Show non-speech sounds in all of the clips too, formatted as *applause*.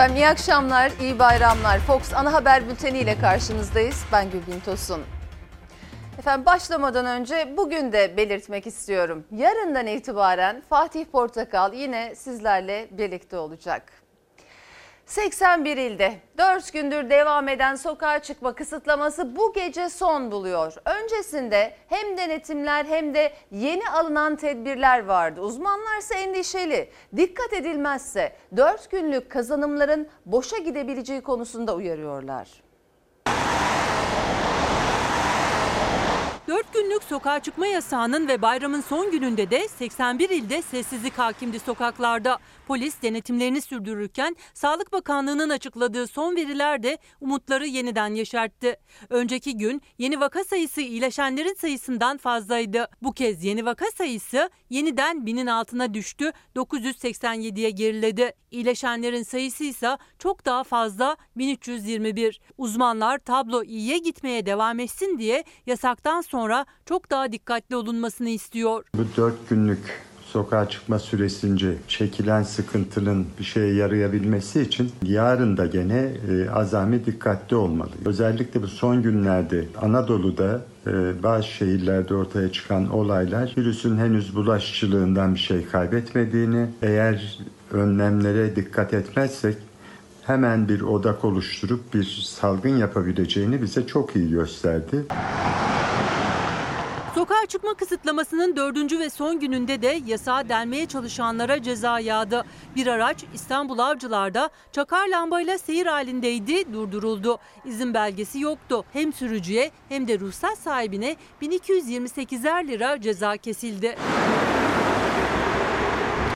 Efendim iyi akşamlar, iyi bayramlar. Fox ana haber bülteni ile karşınızdayız. Ben Gülbin Tosun. Efendim başlamadan önce bugün de belirtmek istiyorum. Yarından itibaren Fatih Portakal yine sizlerle birlikte olacak. 81 ilde 4 gündür devam eden sokağa çıkma kısıtlaması bu gece son buluyor. Öncesinde hem denetimler hem de yeni alınan tedbirler vardı. Uzmanlarsa endişeli. Dikkat edilmezse 4 günlük kazanımların boşa gidebileceği konusunda uyarıyorlar. 4 günlük sokağa çıkma yasağının ve bayramın son gününde de 81 ilde sessizlik hakimdi sokaklarda. Polis denetimlerini sürdürürken Sağlık Bakanlığı'nın açıkladığı son veriler de umutları yeniden yeşertti. Önceki gün yeni vaka sayısı iyileşenlerin sayısından fazlaydı. Bu kez yeni vaka sayısı yeniden binin altına düştü, 987'ye geriledi. İyileşenlerin sayısı ise çok daha fazla 1321. Uzmanlar tablo iyiye gitmeye devam etsin diye yasaktan sonra çok daha dikkatli olunmasını istiyor. Bu dört günlük sokağa çıkma süresince çekilen sıkıntının bir şeye yarayabilmesi için yarın da gene e, azami dikkatli olmalı. Özellikle bu son günlerde Anadolu'da e, bazı şehirlerde ortaya çıkan olaylar virüsün henüz bulaşıcılığından bir şey kaybetmediğini, eğer önlemlere dikkat etmezsek hemen bir odak oluşturup bir salgın yapabileceğini bize çok iyi gösterdi. Çıkma kısıtlamasının dördüncü ve son gününde de yasağa delmeye çalışanlara ceza yağdı. Bir araç İstanbul Avcılar'da çakar lambayla seyir halindeydi, durduruldu. İzin belgesi yoktu. Hem sürücüye hem de ruhsat sahibine 1228'er lira ceza kesildi.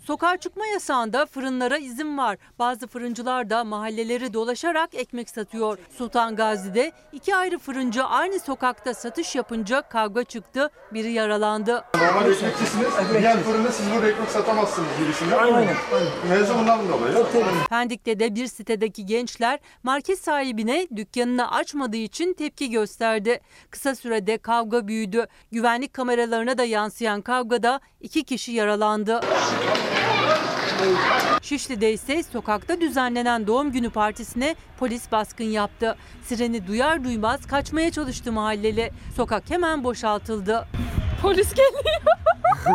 Sokağa çıkma yasağında fırınlara izin var. Bazı fırıncılar da mahalleleri dolaşarak ekmek satıyor. Sultan Gazi'de iki ayrı fırıncı aynı sokakta satış yapınca kavga çıktı. Biri yaralandı. Normal ekmekçisiniz. Diğer fırında siz burada ekmek satamazsınız gibisinden. Aynen. Mevzu bundan dolayı. Pendik'te de bir sitedeki gençler market sahibine dükkanını açmadığı için tepki gösterdi. Kısa sürede kavga büyüdü. Güvenlik kameralarına da yansıyan kavgada iki kişi yaralandı. Şişli'de ise sokakta düzenlenen doğum günü partisine polis baskın yaptı. Sireni duyar duymaz kaçmaya çalıştı mahalleli. Sokak hemen boşaltıldı. Polis geliyor. *laughs*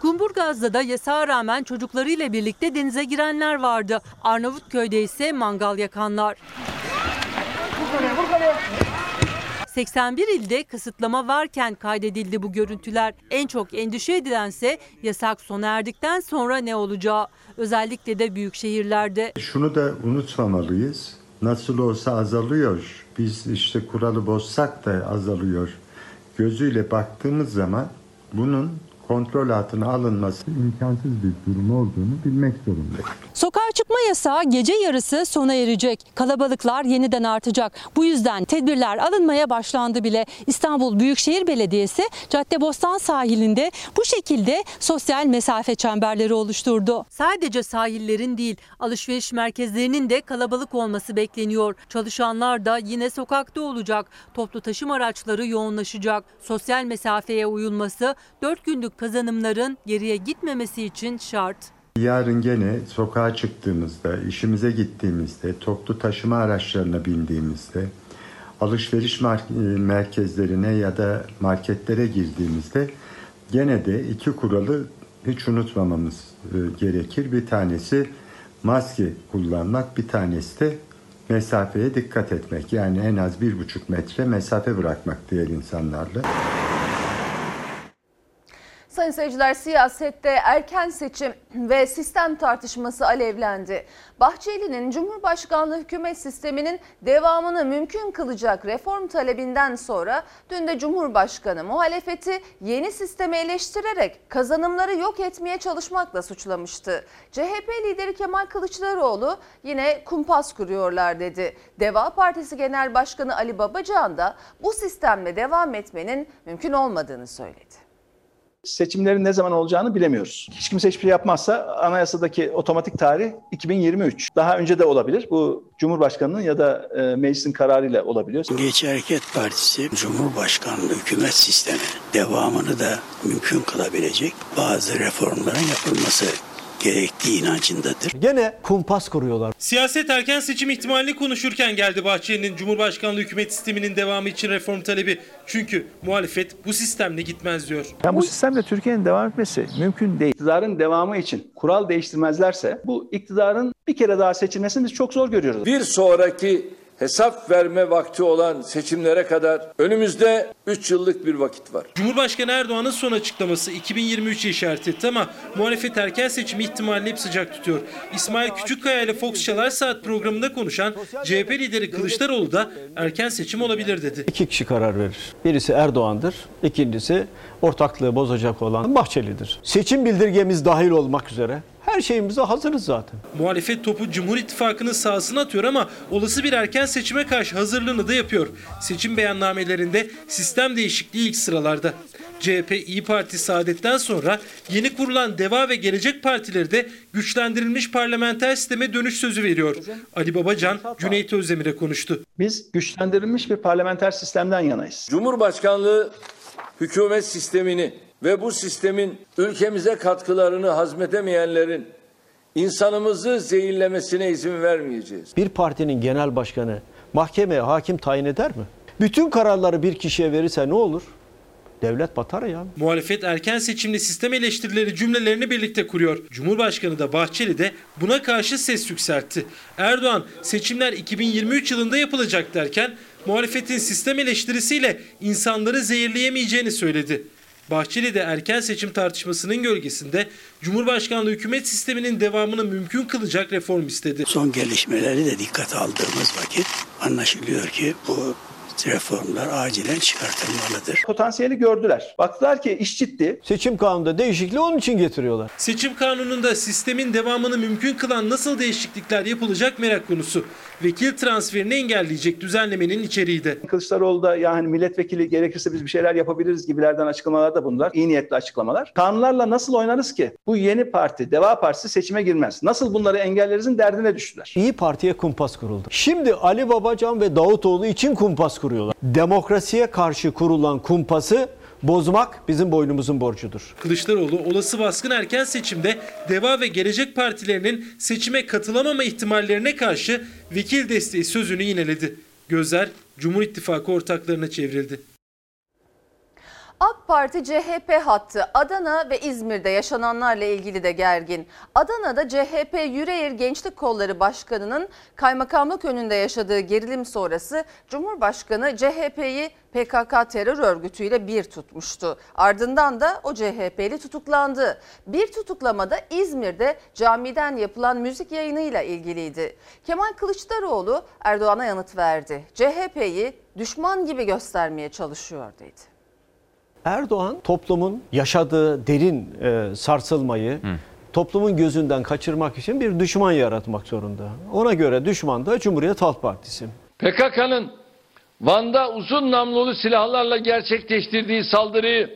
Kumburgaz'da da yasağa rağmen çocuklarıyla birlikte denize girenler vardı. Arnavutköy'de ise mangal yakanlar. 81 ilde kısıtlama varken kaydedildi bu görüntüler. En çok endişe edilense yasak sona erdikten sonra ne olacağı. Özellikle de büyük şehirlerde. Şunu da unutmamalıyız. Nasıl olsa azalıyor. Biz işte kuralı bozsak da azalıyor. Gözüyle baktığımız zaman bunun kontrol altına alınması imkansız bir durum olduğunu bilmek zorundayız. Sokağa çıkma yasağı gece yarısı sona erecek. Kalabalıklar yeniden artacak. Bu yüzden tedbirler alınmaya başlandı bile. İstanbul Büyükşehir Belediyesi Caddebostan sahilinde bu şekilde sosyal mesafe çemberleri oluşturdu. Sadece sahillerin değil, alışveriş merkezlerinin de kalabalık olması bekleniyor. Çalışanlar da yine sokakta olacak. Toplu taşıma araçları yoğunlaşacak. Sosyal mesafeye uyulması 4 günlük kazanımların geriye gitmemesi için şart. Yarın gene sokağa çıktığımızda, işimize gittiğimizde, toplu taşıma araçlarına bindiğimizde, alışveriş e, merkezlerine ya da marketlere girdiğimizde gene de iki kuralı hiç unutmamamız e, gerekir. Bir tanesi maske kullanmak, bir tanesi de mesafeye dikkat etmek. Yani en az bir buçuk metre mesafe bırakmak diğer insanlarla. Sayın seyirciler siyasette erken seçim ve sistem tartışması alevlendi. Bahçeli'nin Cumhurbaşkanlığı hükümet sisteminin devamını mümkün kılacak reform talebinden sonra dün de Cumhurbaşkanı muhalefeti yeni sistemi eleştirerek kazanımları yok etmeye çalışmakla suçlamıştı. CHP lideri Kemal Kılıçdaroğlu yine kumpas kuruyorlar dedi. Deva Partisi Genel Başkanı Ali Babacan da bu sistemle devam etmenin mümkün olmadığını söyledi. Seçimlerin ne zaman olacağını bilemiyoruz. Hiç kimse hiçbir şey yapmazsa anayasadaki otomatik tarih 2023. Daha önce de olabilir. Bu Cumhurbaşkanı'nın ya da e, meclisin kararıyla olabiliyor. Milliyetçi Hareket Partisi Cumhurbaşkanlığı hükümet sistemi devamını da mümkün kılabilecek bazı reformların yapılması gerektiği inancındadır. Gene kumpas kuruyorlar. Siyaset erken seçim ihtimalini konuşurken geldi Bahçeli'nin Cumhurbaşkanlığı hükümet sisteminin devamı için reform talebi. Çünkü muhalefet bu sistemle gitmez diyor. Yani bu sistemle Türkiye'nin devam etmesi mümkün değil. İktidarın devamı için kural değiştirmezlerse bu iktidarın bir kere daha seçilmesini biz çok zor görüyoruz. bir sonraki hesap verme vakti olan seçimlere kadar önümüzde 3 yıllık bir vakit var. Cumhurbaşkanı Erdoğan'ın son açıklaması 2023'e işaret etti ama muhalefet erken seçim ihtimalini hep sıcak tutuyor. İsmail Küçükkaya ile Fox Çalar Saat programında konuşan CHP lideri Kılıçdaroğlu da erken seçim olabilir dedi. İki kişi karar verir. Birisi Erdoğan'dır, ikincisi ortaklığı bozacak olan Bahçeli'dir. Seçim bildirgemiz dahil olmak üzere her şeyimize hazırız zaten. Muhalefet topu Cumhur İttifakı'nın sahasına atıyor ama olası bir erken seçime karşı hazırlığını da yapıyor. Seçim beyannamelerinde sistem değişikliği ilk sıralarda. CHP, İyi Parti, Saadet'ten sonra yeni kurulan Deva ve Gelecek Partileri de güçlendirilmiş parlamenter sisteme dönüş sözü veriyor. Ali Babacan, Cüneyt Özdemir'e konuştu. Biz güçlendirilmiş bir parlamenter sistemden yanayız. Cumhurbaşkanlığı hükümet sistemini ve bu sistemin ülkemize katkılarını hazmedemeyenlerin insanımızı zehirlemesine izin vermeyeceğiz. Bir partinin genel başkanı mahkemeye hakim tayin eder mi? Bütün kararları bir kişiye verirse ne olur? Devlet batar ya. Muhalefet erken seçimli sistem eleştirileri cümlelerini birlikte kuruyor. Cumhurbaşkanı da Bahçeli de buna karşı ses yükseltti. Erdoğan seçimler 2023 yılında yapılacak derken muhalefetin sistem eleştirisiyle insanları zehirleyemeyeceğini söyledi. Bahçeli de erken seçim tartışmasının gölgesinde Cumhurbaşkanlığı hükümet sisteminin devamını mümkün kılacak reform istedi. Son gelişmeleri de dikkate aldığımız vakit anlaşılıyor ki bu reformlar acilen çıkartılmalıdır. Potansiyeli gördüler. Baktılar ki iş ciddi. Seçim kanununda değişikliği onun için getiriyorlar. Seçim kanununda sistemin devamını mümkün kılan nasıl değişiklikler yapılacak merak konusu. Vekil transferini engelleyecek düzenlemenin içeriği de. Kılıçdaroğlu da yani milletvekili gerekirse biz bir şeyler yapabiliriz gibilerden açıklamalar da bunlar. İyi niyetli açıklamalar. Kanunlarla nasıl oynarız ki? Bu yeni parti, Deva Partisi seçime girmez. Nasıl bunları engellerizin derdine düştüler. İyi Parti'ye kumpas kuruldu. Şimdi Ali Babacan ve Davutoğlu için kumpas kuruyorlar. Demokrasiye karşı kurulan kumpası bozmak bizim boynumuzun borcudur. Kılıçdaroğlu olası baskın erken seçimde Deva ve Gelecek Partilerinin seçime katılamama ihtimallerine karşı vekil desteği sözünü yineledi. Gözler Cumhur İttifakı ortaklarına çevrildi. AK Parti CHP hattı Adana ve İzmir'de yaşananlarla ilgili de gergin. Adana'da CHP Yüreğir Gençlik Kolları Başkanı'nın kaymakamlık önünde yaşadığı gerilim sonrası Cumhurbaşkanı CHP'yi PKK terör örgütüyle bir tutmuştu. Ardından da o CHP'li tutuklandı. Bir tutuklamada İzmir'de camiden yapılan müzik yayınıyla ilgiliydi. Kemal Kılıçdaroğlu Erdoğan'a yanıt verdi. CHP'yi düşman gibi göstermeye çalışıyor dedi. Erdoğan toplumun yaşadığı derin e, sarsılmayı toplumun gözünden kaçırmak için bir düşman yaratmak zorunda. Ona göre düşman da Cumhuriyet Halk Partisi. PKK'nın Van'da uzun namlulu silahlarla gerçekleştirdiği saldırıyı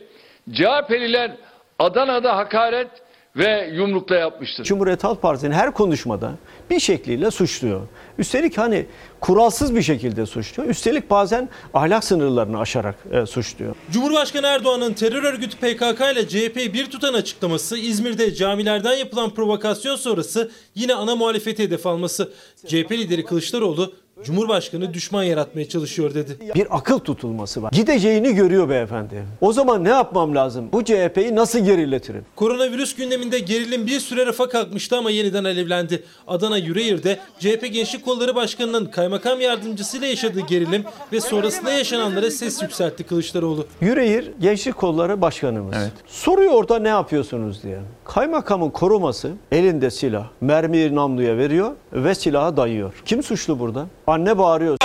CHP'liler Adana'da hakaret ve yumrukla yapmıştır. Cumhuriyet Halk Partisi'nin her konuşmada bir şekliyle suçluyor. Üstelik hani kuralsız bir şekilde suçluyor. Üstelik bazen ahlak sınırlarını aşarak e, suçluyor. Cumhurbaşkanı Erdoğan'ın terör örgütü PKK ile CHP'yi bir tutan açıklaması, İzmir'de camilerden yapılan provokasyon sonrası yine ana muhalefeti hedef alması. CHP lideri Kılıçdaroğlu, Cumhurbaşkanı düşman yaratmaya çalışıyor dedi. Bir akıl tutulması var. Gideceğini görüyor beyefendi. O zaman ne yapmam lazım? Bu CHP'yi nasıl geriletirim? Koronavirüs gündeminde gerilim bir süre rafa kalkmıştı ama yeniden alevlendi. Adana Yüreğir'de CHP Gençlik Kolları Başkanı'nın kaymakam yardımcısıyla yaşadığı gerilim ve sonrasında yaşananlara ses yükseltti Kılıçdaroğlu. Yüreğir Gençlik Kolları Başkanımız. Soruyor orada ne yapıyorsunuz diye. Kaymakamın koruması elinde silah, mermiyi namluya veriyor ve silahı dayıyor. Kim suçlu burada? Anne bağırıyor.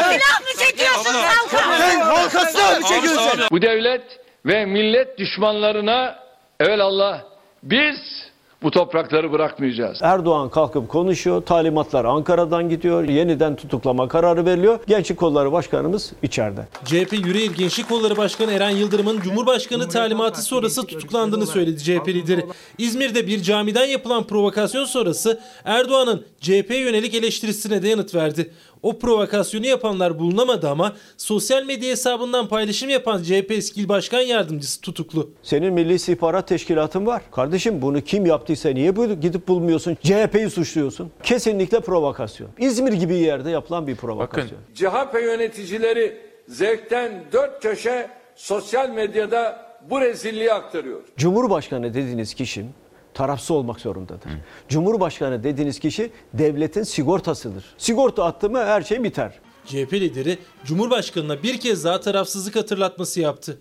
Bu devlet ve millet düşmanlarına evelallah biz Bu toprakları bırakmayacağız. Erdoğan kalkıp konuşuyor, talimatlar Ankara'dan gidiyor, yeniden tutuklama kararı veriliyor. Gençlik Kolları Başkanımız içeride. CHP Yüreğir Gençlik Kolları Başkanı Eren Yıldırım'ın Cumhurbaşkanı talimatı sonrası tutuklandığını söyledi CHP lideri. İzmir'de bir camiden yapılan provokasyon sonrası Erdoğan'ın CHP'ye yönelik eleştirisine de yanıt verdi. O provokasyonu yapanlar bulunamadı ama sosyal medya hesabından paylaşım yapan CHP eski il başkan yardımcısı tutuklu. Senin Milli İstihbarat Teşkilatın var. Kardeşim bunu kim yaptıysa niye bu- gidip bulmuyorsun? CHP'yi suçluyorsun. Kesinlikle provokasyon. İzmir gibi yerde yapılan bir provokasyon. CHP yöneticileri zevkten dört köşe sosyal medyada bu rezilliği aktarıyor. Cumhurbaşkanı dediğiniz kişi tarafsız olmak zorundadır. Cumhurbaşkanı dediğiniz kişi devletin sigortasıdır. Sigorta attı mı her şey biter. CHP lideri Cumhurbaşkanı'na bir kez daha tarafsızlık hatırlatması yaptı.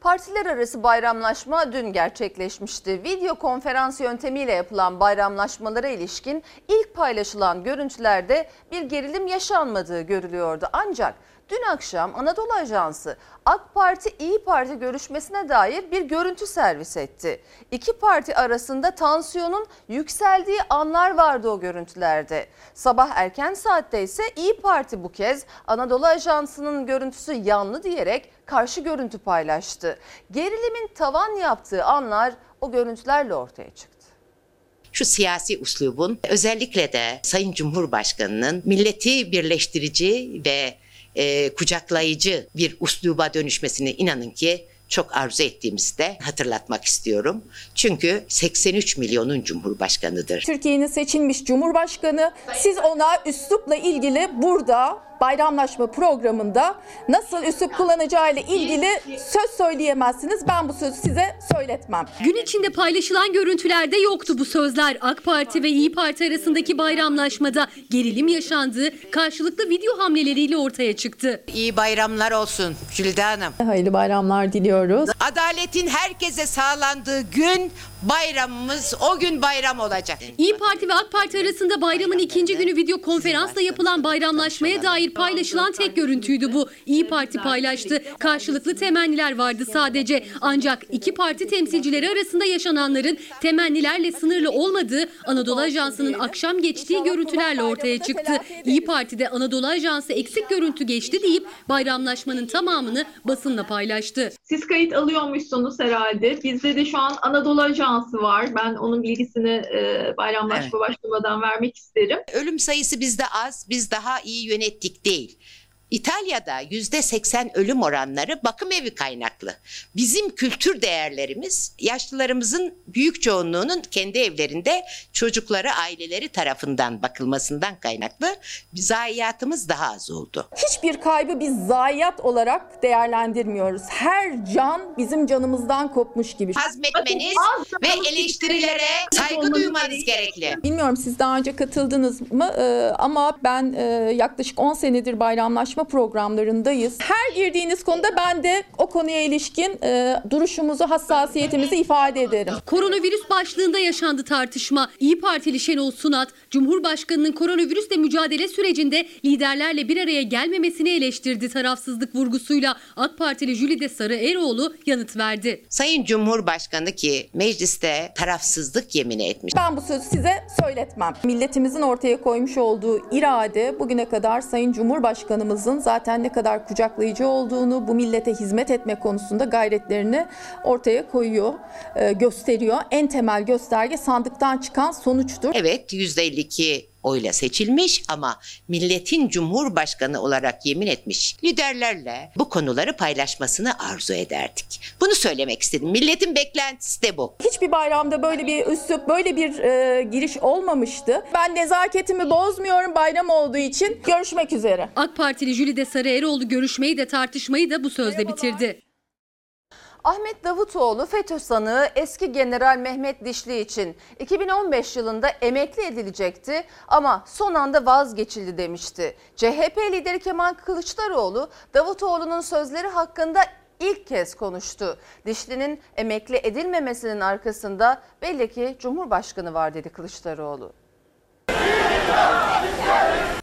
Partiler arası bayramlaşma dün gerçekleşmişti. Video konferans yöntemiyle yapılan bayramlaşmalara ilişkin ilk paylaşılan görüntülerde bir gerilim yaşanmadığı görülüyordu. Ancak dün akşam Anadolu Ajansı AK Parti İyi Parti görüşmesine dair bir görüntü servis etti. İki parti arasında tansiyonun yükseldiği anlar vardı o görüntülerde. Sabah erken saatte ise İyi Parti bu kez Anadolu Ajansı'nın görüntüsü yanlı diyerek karşı görüntü paylaştı. Gerilimin tavan yaptığı anlar o görüntülerle ortaya çıktı. şu siyasi uslubun özellikle de Sayın Cumhurbaşkanı'nın milleti birleştirici ve e, kucaklayıcı bir usluba dönüşmesini inanın ki çok arzu ettiğimizi de hatırlatmak istiyorum. Çünkü 83 milyonun cumhurbaşkanıdır. Türkiye'nin seçilmiş cumhurbaşkanı siz ona üslupla ilgili burada bayramlaşma programında nasıl üslup kullanacağıyla ilgili söz söyleyemezsiniz. Ben bu sözü size söyletmem. Gün içinde paylaşılan görüntülerde yoktu bu sözler. AK Parti ve İyi Parti arasındaki bayramlaşmada gerilim yaşandığı karşılıklı video hamleleriyle ortaya çıktı. İyi bayramlar olsun Jülde Hanım. Hayırlı bayramlar diliyoruz. Adaletin herkese sağlandığı gün bayramımız o gün bayram olacak. İyi Parti ve AK Parti arasında bayramın ikinci günü video konferansla yapılan bayramlaşmaya dair paylaşılan tek görüntüydü bu. İyi Parti paylaştı. Karşılıklı temenniler vardı sadece. Ancak iki parti temsilcileri arasında yaşananların temennilerle sınırlı olmadığı Anadolu Ajansı'nın akşam geçtiği görüntülerle ortaya çıktı. İyi Parti'de Anadolu Ajansı eksik görüntü geçti deyip bayramlaşmanın tamamını basınla paylaştı. Siz kayıt alıyormuşsunuz herhalde. Bizde de şu an Anadolu Ajansı var. Ben onun bilgisini e, bayramlaşma başlamadan vermek isterim. Ölüm sayısı bizde az, biz daha iyi yönettik değil. İtalya'da yüzde 80 ölüm oranları bakım evi kaynaklı. Bizim kültür değerlerimiz yaşlılarımızın büyük çoğunluğunun kendi evlerinde çocukları, aileleri tarafından bakılmasından kaynaklı zayiatımız daha az oldu. Hiçbir kaybı biz zayiat olarak değerlendirmiyoruz. Her can bizim canımızdan kopmuş gibi. Hazmetmeniz ve eleştirilere saygı duymanız gerekli. Bilmiyorum siz daha önce katıldınız mı Ee, ama ben e, yaklaşık 10 senedir bayramlaşma programlarındayız. Her girdiğiniz konuda ben de o konuya ilişkin e, duruşumuzu, hassasiyetimizi ifade ederim. Koronavirüs başlığında yaşandı tartışma. İyi Partili Şenol Sunat, Cumhurbaşkanı'nın koronavirüsle mücadele sürecinde liderlerle bir araya gelmemesini eleştirdi tarafsızlık vurgusuyla. AK Partili Jülide Sarı Eroğlu yanıt verdi. Sayın Cumhurbaşkanı ki mecliste tarafsızlık yemini etmiş. Ben bu sözü size söyletmem. Milletimizin ortaya koymuş olduğu irade bugüne kadar Sayın Cumhurbaşkanımızın zaten ne kadar kucaklayıcı olduğunu, bu millete hizmet etme konusunda gayretlerini ortaya koyuyor, e, gösteriyor. En temel gösterge sandıktan çıkan sonuçtur. Evet %52 oyla seçilmiş ama milletin cumhurbaşkanı olarak yemin etmiş liderlerle bu konuları paylaşmasını arzu ederdik. Bunu söylemek istedim. Milletin beklentisi de bu. Hiçbir bayramda böyle bir üslup, böyle bir e, giriş olmamıştı. Ben nezaketimi bozmuyorum bayram olduğu için. Görüşmek üzere. AK Partili Jülide Sarı Eroğlu görüşmeyi de tartışmayı da bu sözle bitirdi. Ahmet Davutoğlu FETÖ sanığı eski General Mehmet Dişli için 2015 yılında emekli edilecekti ama son anda vazgeçildi demişti. CHP lideri Kemal Kılıçdaroğlu Davutoğlu'nun sözleri hakkında ilk kez konuştu. Dişli'nin emekli edilmemesinin arkasında belli ki Cumhurbaşkanı var dedi Kılıçdaroğlu.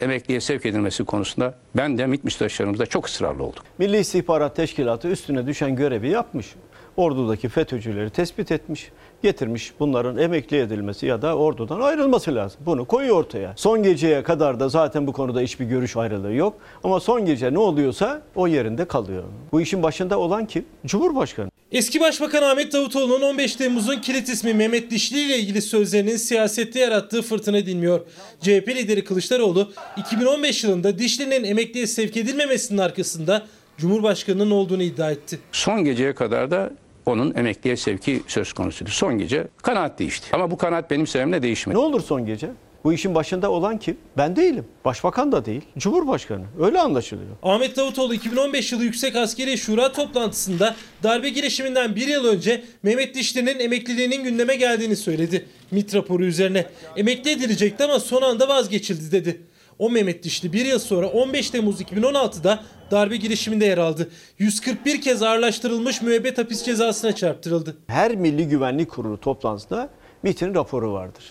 Emekliye sevk edilmesi konusunda ben de MİT müsteşarımızda çok ısrarlı olduk. Milli İstihbarat Teşkilatı üstüne düşen görevi yapmış. ordudaki FETÖ'cüleri tespit etmiş, getirmiş bunların emekli edilmesi ya da ordudan ayrılması lazım. Bunu koyuyor ortaya. Son geceye kadar da zaten bu konuda hiçbir görüş ayrılığı yok. Ama son gece ne oluyorsa o yerinde kalıyor. Bu işin başında olan kim? Cumhurbaşkanı. Eski Başbakan Ahmet Davutoğlu'nun 15 Temmuz'un kilit ismi Mehmet Dişli ile ilgili sözlerinin siyasette yarattığı fırtına dinmiyor. CHP lideri Kılıçdaroğlu 2015 yılında Dişli'nin emekliye sevk edilmemesinin arkasında Cumhurbaşkanı'nın olduğunu iddia etti. Son geceye kadar da onun emekliye sevki söz konusuydu. Son gece kanaat değişti. Ama bu kanaat benim sevimle değişmedi. Ne olur son gece? Bu işin başında olan kim? Ben değilim. Başbakan da değil. Cumhurbaşkanı. Öyle anlaşılıyor. Ahmet Davutoğlu 2015 yılı Yüksek Askeri Şura toplantısında darbe girişiminden bir yıl önce Mehmet Dişli'nin emekliliğinin gündeme geldiğini söyledi. MİT raporu üzerine. Emekli edilecekti ama son anda vazgeçildi dedi. O Mehmet Dişli bir yıl sonra 15 Temmuz 2016'da darbe girişiminde yer aldı. 141 kez ağırlaştırılmış müebbet hapis cezasına çarptırıldı. Her Milli Güvenlik Kurulu toplantısında MİT'in raporu vardır.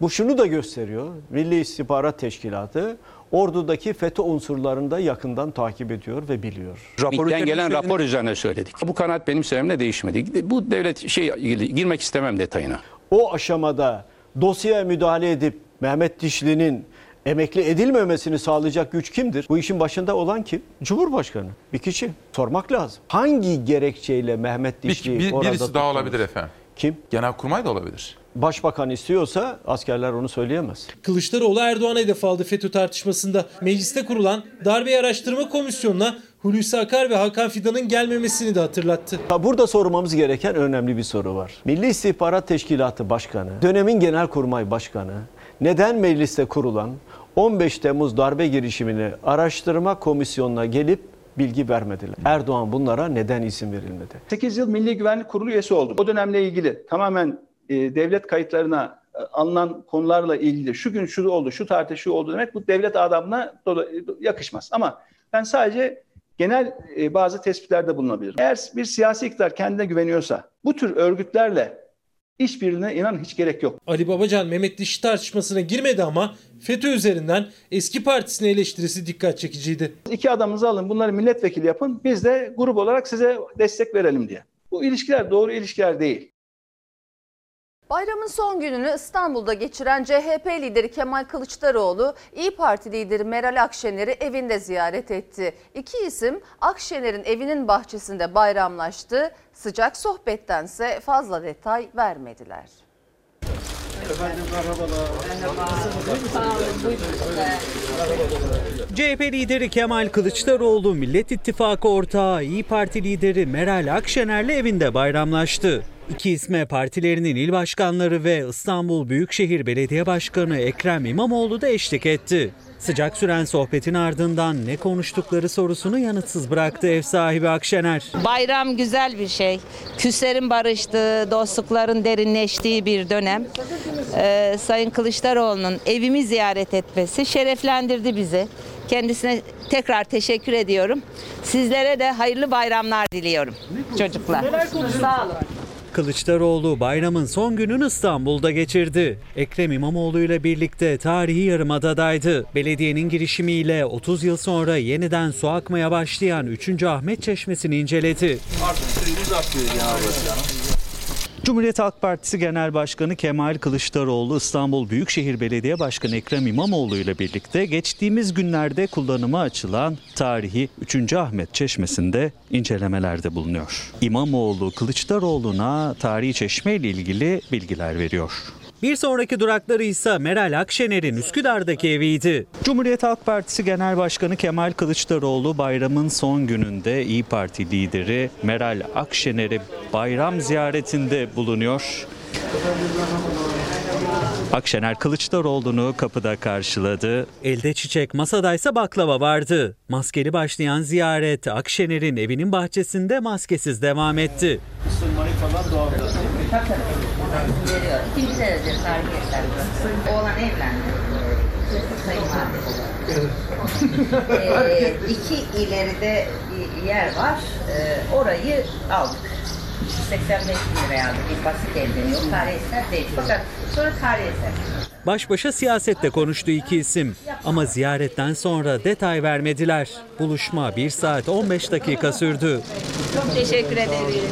Bu şunu da gösteriyor. Milli İstihbarat Teşkilatı ordudaki FETÖ unsurlarını da yakından takip ediyor ve biliyor. MİT'ten gelen rapor üzerine söyledik. Bu kanaat benim sevimle değişmedi. Bu devlet şey girmek istemem detayına. O aşamada dosyaya müdahale edip Mehmet Dişli'nin emekli edilmemesini sağlayacak güç kimdir? Bu işin başında olan kim? Cumhurbaşkanı. Bir kişi. Sormak lazım. Hangi gerekçeyle Mehmet Bir, Dişli bir- orada birisi daha tutulmuş? olabilir efendim. Kim? Genelkurmay da olabilir. Başbakan istiyorsa askerler onu söyleyemez. Kılıçdaroğlu Erdoğan'a hedef aldı FETÖ tartışmasında. Mecliste kurulan Darbe Araştırma Komisyonu'na Hulusi Akar ve Hakan Fidan'ın gelmemesini de hatırlattı. Ha, Burada sormamız gereken önemli bir soru var. Milli İstihbarat Teşkilatı Başkanı, dönemin Genelkurmay Başkanı neden mecliste kurulan 15 Temmuz darbe girişimini araştırma komisyonuna gelip bilgi vermediler? Erdoğan bunlara neden izin verilmedi? 8 yıl Milli Güvenlik Kurulu üyesi oldum. O dönemle ilgili tamamen e, devlet kayıtlarına e, alınan konularla ilgili şu gün şu oldu, şu tarihte şu oldu demek bu devlet adamına dola- yakışmaz. Ama ben sadece genel e, bazı tespitlerde bulunabilirim. Eğer bir siyasi iktidar kendine güveniyorsa bu tür örgütlerle işbirliğine inan hiç gerek yok. Ali Babacan Mehmet Dişli tartışmasına girmedi ama FETÖ üzerinden eski partisine eleştirisi dikkat çekiciydi. İki adamınızı alın bunları milletvekili yapın biz de grup olarak size destek verelim diye. Bu ilişkiler doğru ilişkiler değil. Bayramın son gününü İstanbul'da geçiren CHP lideri Kemal Kılıçdaroğlu, İyi Parti lideri Meral Akşener'i evinde ziyaret etti. İki isim Akşener'in evinin bahçesinde bayramlaştı. Sıcak sohbettense fazla detay vermediler. CHP lideri Kemal Kılıçdaroğlu, Millet İttifakı ortağı İyi Parti lideri Meral Akşener'le evinde bayramlaştı. İki isme partilerinin il başkanları ve İstanbul Büyükşehir Belediye Başkanı Ekrem İmamoğlu da eşlik etti. Sıcak süren sohbetin ardından ne konuştukları sorusunu yanıtsız bıraktı ev sahibi Akşener. Bayram güzel bir şey. Küslerin barıştığı, dostlukların derinleştiği bir dönem. Ee, Sayın Kılıçdaroğlu'nun evimi ziyaret etmesi şereflendirdi bizi. Kendisine tekrar teşekkür ediyorum. Sizlere de hayırlı bayramlar diliyorum çocuklar. Sağ olun. Kılıçdaroğlu bayramın son gününü İstanbul'da geçirdi. Ekrem İmamoğlu ile birlikte tarihi Yarımada'daydı. Belediyenin girişimiyle 30 yıl sonra yeniden su akmaya başlayan 3. Ahmet Çeşmesi'ni inceledi. Artık suyumuz akıyor ya. Cumhuriyet Halk Partisi Genel Başkanı Kemal Kılıçdaroğlu İstanbul Büyükşehir Belediye Başkanı Ekrem İmamoğlu ile birlikte geçtiğimiz günlerde kullanıma açılan tarihi 3. Ahmet Çeşmesi'nde incelemelerde bulunuyor. İmamoğlu Kılıçdaroğlu'na tarihi çeşme ile ilgili bilgiler veriyor. Bir sonraki durakları ise Meral Akşener'in Üsküdar'daki eviydi. Cumhuriyet Halk Partisi Genel Başkanı Kemal Kılıçdaroğlu bayramın son gününde İyi Parti lideri Meral Akşener'i bayram ziyaretinde bulunuyor. Akşener Kılıçdaroğlu'nu kapıda karşıladı. Elde çiçek, masadaysa baklava vardı. Maskeli başlayan ziyaret Akşener'in evinin bahçesinde maskesiz devam etti. Isınmayı falan doğalda. Tabii tabii. Veriyor. İkinci senedir tarihi eser burası. Oğlan evlendi. Sayın Valim. ee, iki ileride bir yer var. Ee, orayı aldık. 85 bin liraya aldık. Bir basit evleniyor. Tarihi eser değil. Fakat sonra tarihi eser. Baş başa siyasette konuştu iki isim. Ama ziyaretten sonra detay vermediler. Buluşma 1 saat 15 dakika sürdü. Çok teşekkür ederiz.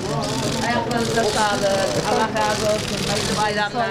Ayaklarınıza sağlık. Allah razı olsun. Hayırlı bayramlar.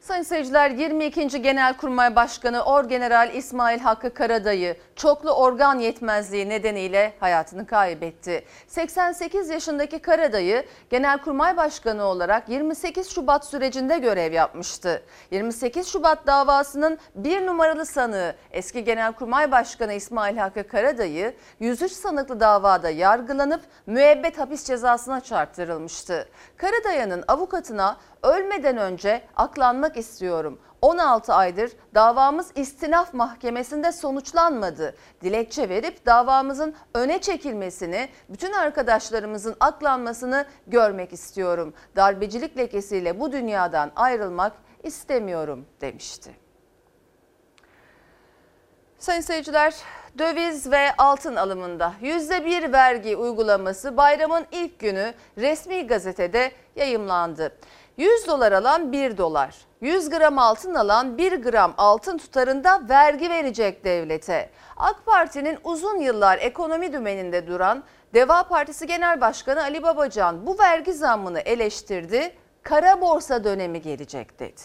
Sayın seyirciler 22. Genelkurmay Başkanı Orgeneral İsmail Hakkı Karadayı çoklu organ yetmezliği nedeniyle hayatını kaybetti. 88 yaşındaki Karadayı Genelkurmay Başkanı olarak 28 Şubat sürecinde görev yapmıştı. 28 Şubat davasının bir numaralı sanığı eski Genelkurmay Başkanı İsmail Hakkı Karadayı 103 sanıklı davada yargılanıp müebbet hapis cezasına çarptırılmıştı. Karadayı'nın avukatına ölmeden önce aklanmak istiyorum. 16 aydır davamız istinaf mahkemesinde sonuçlanmadı. Dilekçe verip davamızın öne çekilmesini, bütün arkadaşlarımızın aklanmasını görmek istiyorum. Darbecilik lekesiyle bu dünyadan ayrılmak istemiyorum demişti. Sayın seyirciler, döviz ve altın alımında %1 vergi uygulaması bayramın ilk günü resmi gazetede yayımlandı. 100 dolar alan 1 dolar, 100 gram altın alan 1 gram altın tutarında vergi verecek devlete. AK Parti'nin uzun yıllar ekonomi dümeninde duran Deva Partisi Genel Başkanı Ali Babacan bu vergi zammını eleştirdi. Kara borsa dönemi gelecek dedi.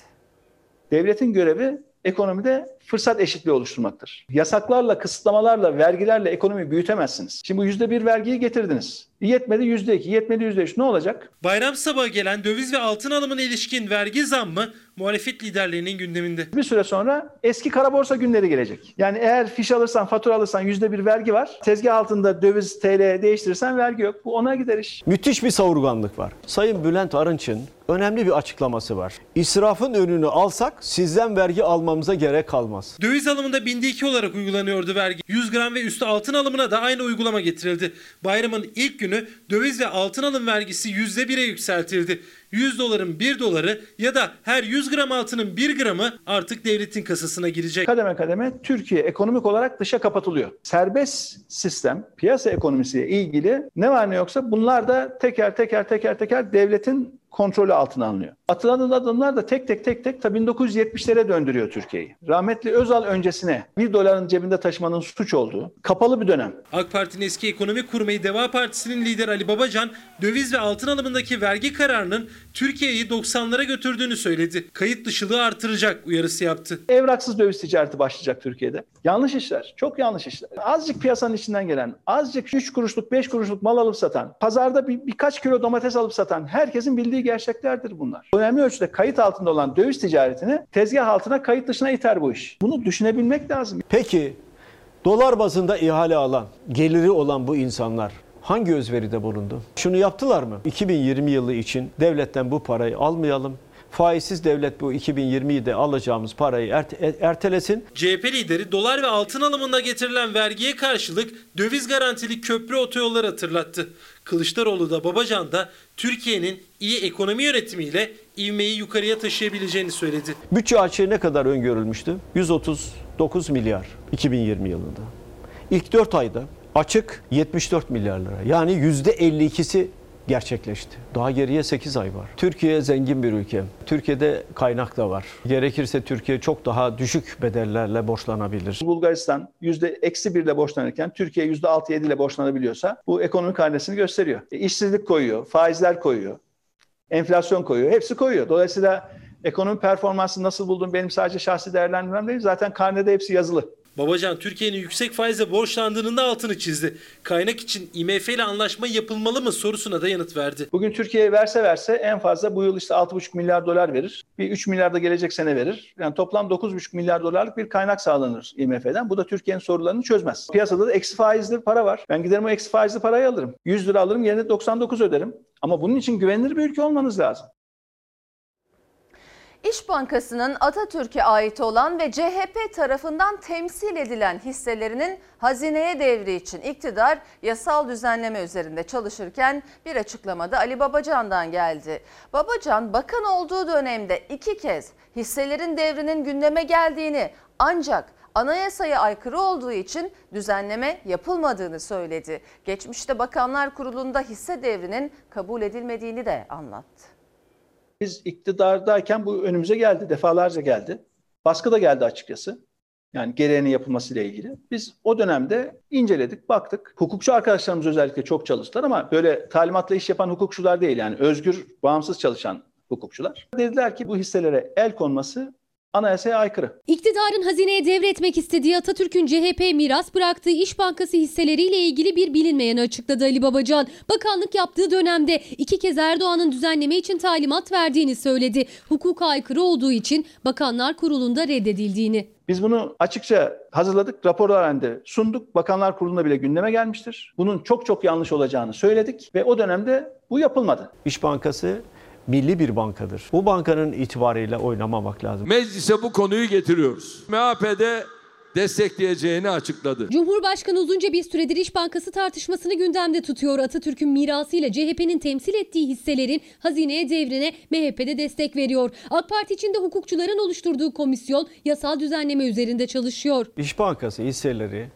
Devletin görevi ekonomide fırsat eşitliği oluşturmaktır. Yasaklarla, kısıtlamalarla, vergilerle ekonomiyi büyütemezsiniz. Şimdi bu yüzde bir vergiyi getirdiniz. Yetmedi yüzde iki, yetmedi yüzde üç. Ne olacak? Bayram sabahı gelen döviz ve altın alımına ilişkin vergi zammı muhalefet liderlerinin gündeminde. Bir süre sonra eski kara borsa günleri gelecek. Yani eğer fiş alırsan, fatura alırsan yüzde bir vergi var. Tezgah altında döviz TL değiştirirsen vergi yok. Bu ona gider iş. Müthiş bir savurganlık var. Sayın Bülent Arınç'ın önemli bir açıklaması var. İsrafın önünü alsak sizden vergi almamıza gerek kalmaz. Döviz alımında binde iki olarak uygulanıyordu vergi. 100 gram ve üstü altın alımına da aynı uygulama getirildi. Bayramın ilk günü döviz ve altın alım vergisi %1'e yükseltildi. 100 doların 1 doları ya da her 100 gram altının 1 gramı artık devletin kasasına girecek. Kademe kademe Türkiye ekonomik olarak dışa kapatılıyor. Serbest sistem, piyasa ekonomisiyle ilgili ne var ne yoksa bunlar da teker teker teker teker devletin kontrolü altına alınıyor. Atılan adımlar da tek tek tek tek ta 1970'lere döndürüyor Türkiye'yi. Rahmetli Özal öncesine 1 doların cebinde taşımanın suç olduğu kapalı bir dönem. AK Parti'nin eski ekonomi kurmayı Deva Partisi'nin lideri Ali Babacan döviz ve altın alımındaki vergi kararının Türkiye'yi 90'lara götürdüğünü söyledi. Kayıt dışılığı artıracak uyarısı yaptı. Evraksız döviz ticareti başlayacak Türkiye'de. Yanlış işler, çok yanlış işler. Azıcık piyasanın içinden gelen, azıcık 3 kuruşluk 5 kuruşluk mal alıp satan, pazarda bir, birkaç kilo domates alıp satan herkesin bildiği gerçeklerdir bunlar. Önemli ölçüde kayıt altında olan döviz ticaretini tezgah altına kayıt dışına iter bu iş. Bunu düşünebilmek lazım. Peki dolar bazında ihale alan, geliri olan bu insanlar hangi özveride bulundu? Şunu yaptılar mı? 2020 yılı için devletten bu parayı almayalım. Faizsiz devlet bu 2020'de alacağımız parayı erte- ertelesin. CHP lideri dolar ve altın alımında getirilen vergiye karşılık döviz garantili köprü otoyolları hatırlattı. Kılıçdaroğlu da Babacan da Türkiye'nin iyi ekonomi yönetimiyle ivmeyi yukarıya taşıyabileceğini söyledi. Bütçe açığı ne kadar öngörülmüştü? 139 milyar 2020 yılında. İlk 4 ayda açık 74 milyar lira. Yani %52'si gerçekleşti. Daha geriye 8 ay var. Türkiye zengin bir ülke. Türkiye'de kaynak da var. Gerekirse Türkiye çok daha düşük bedellerle borçlanabilir. Bulgaristan yüzde eksi birle borçlanırken Türkiye yüzde altı yedi ile borçlanabiliyorsa bu ekonomik hanesini gösteriyor. E, işsizlik koyuyor, faizler koyuyor, enflasyon koyuyor, hepsi koyuyor. Dolayısıyla ekonomi performansı nasıl buldun benim sadece şahsi değerlendirmem değil. Zaten karnede hepsi yazılı. Babacan Türkiye'nin yüksek faizle borçlandığının da altını çizdi. Kaynak için IMF ile anlaşma yapılmalı mı sorusuna da yanıt verdi. Bugün Türkiye verse verse en fazla bu yıl işte 6,5 milyar dolar verir. Bir 3 milyar da gelecek sene verir. Yani toplam 9,5 milyar dolarlık bir kaynak sağlanır IMF'den. Bu da Türkiye'nin sorularını çözmez. Piyasada da eksi faizli para var. Ben giderim o eksi faizli parayı alırım. 100 lira alırım yerine 99 öderim. Ama bunun için güvenilir bir ülke olmanız lazım. İş Bankası'nın Atatürk'e ait olan ve CHP tarafından temsil edilen hisselerinin hazineye devri için iktidar yasal düzenleme üzerinde çalışırken bir açıklamada Ali Babacan'dan geldi. Babacan bakan olduğu dönemde iki kez hisselerin devrinin gündeme geldiğini ancak anayasaya aykırı olduğu için düzenleme yapılmadığını söyledi. Geçmişte Bakanlar Kurulu'nda hisse devrinin kabul edilmediğini de anlattı. Biz iktidardayken bu önümüze geldi, defalarca geldi. Baskı da geldi açıkçası. Yani gereğinin yapılmasıyla ilgili. Biz o dönemde inceledik, baktık. Hukukçu arkadaşlarımız özellikle çok çalıştılar ama böyle talimatla iş yapan hukukçular değil. Yani özgür, bağımsız çalışan hukukçular. Dediler ki bu hisselere el konması anayasaya aykırı. İktidarın hazineye devretmek istediği Atatürk'ün CHP miras bıraktığı İş Bankası hisseleriyle ilgili bir bilinmeyeni açıkladı Ali Babacan. Bakanlık yaptığı dönemde iki kez Erdoğan'ın düzenleme için talimat verdiğini söyledi. Hukuka aykırı olduğu için Bakanlar Kurulu'nda reddedildiğini. Biz bunu açıkça hazırladık, raporlar halinde sunduk. Bakanlar Kurulu'nda bile gündeme gelmiştir. Bunun çok çok yanlış olacağını söyledik ve o dönemde bu yapılmadı. İş Bankası milli bir bankadır. Bu bankanın itibarıyla oynamamak lazım. Meclise bu konuyu getiriyoruz. MHP'de destekleyeceğini açıkladı. Cumhurbaşkanı uzunca bir süredir İş Bankası tartışmasını gündemde tutuyor. Atatürk'ün mirasıyla CHP'nin temsil ettiği hisselerin hazineye devrine MHP'de destek veriyor. AK Parti içinde hukukçuların oluşturduğu komisyon yasal düzenleme üzerinde çalışıyor. İş Bankası hisseleri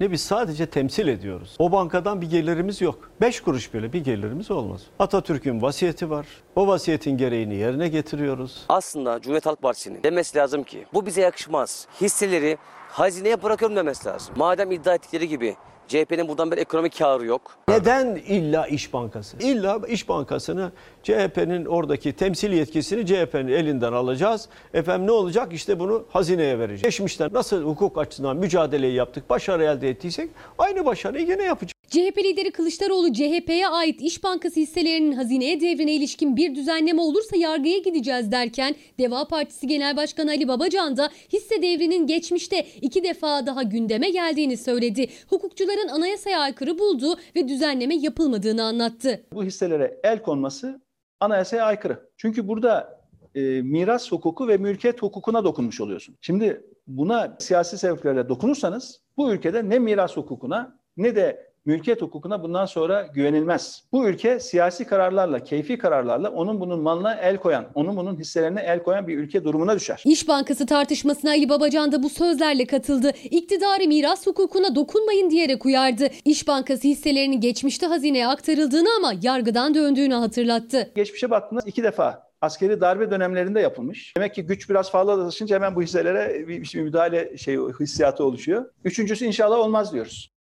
ne biz sadece temsil ediyoruz. O bankadan bir gelirimiz yok. 5 kuruş bile bir gelirimiz olmaz. Atatürk'ün vasiyeti var. O vasiyetin gereğini yerine getiriyoruz. Aslında Cumhuriyet Halk Partisi'nin demesi lazım ki bu bize yakışmaz. Hisseleri hazineye bırakıyorum demesi lazım. Madem iddia ettikleri gibi CHP'nin buradan bir ekonomik karı yok. Neden illa İş Bankası? İlla İş Bankası'nı CHP'nin oradaki temsil yetkisini CHP'nin elinden alacağız. Efendim ne olacak? İşte bunu hazineye vereceğiz. Geçmişten nasıl hukuk açısından mücadeleyi yaptık, başarı elde ettiysek aynı başarıyı yine yapacağız. CHP lideri Kılıçdaroğlu CHP'ye ait İş Bankası hisselerinin hazineye devrine ilişkin bir düzenleme olursa yargıya gideceğiz derken Deva Partisi Genel Başkanı Ali Babacan da hisse devrinin geçmişte iki defa daha gündeme geldiğini söyledi. Hukukçuların anayasaya aykırı bulduğu ve düzenleme yapılmadığını anlattı. Bu hisselere el konması anayasaya aykırı. Çünkü burada e, miras hukuku ve mülkiyet hukukuna dokunmuş oluyorsun. Şimdi buna siyasi sebeplerle dokunursanız bu ülkede ne miras hukukuna ne de mülkiyet hukukuna bundan sonra güvenilmez. Bu ülke siyasi kararlarla, keyfi kararlarla onun bunun malına el koyan, onun bunun hisselerine el koyan bir ülke durumuna düşer. İş Bankası tartışmasına Ali Babacan da bu sözlerle katıldı. İktidarı miras hukukuna dokunmayın diyerek uyardı. İş Bankası hisselerinin geçmişte hazineye aktarıldığını ama yargıdan döndüğünü hatırlattı. Geçmişe baktığında iki defa askeri darbe dönemlerinde yapılmış. Demek ki güç biraz fazlalaşınca hemen bu hisselere bir, bir müdahale şey hissiyatı oluşuyor. Üçüncüsü inşallah olmaz diyoruz.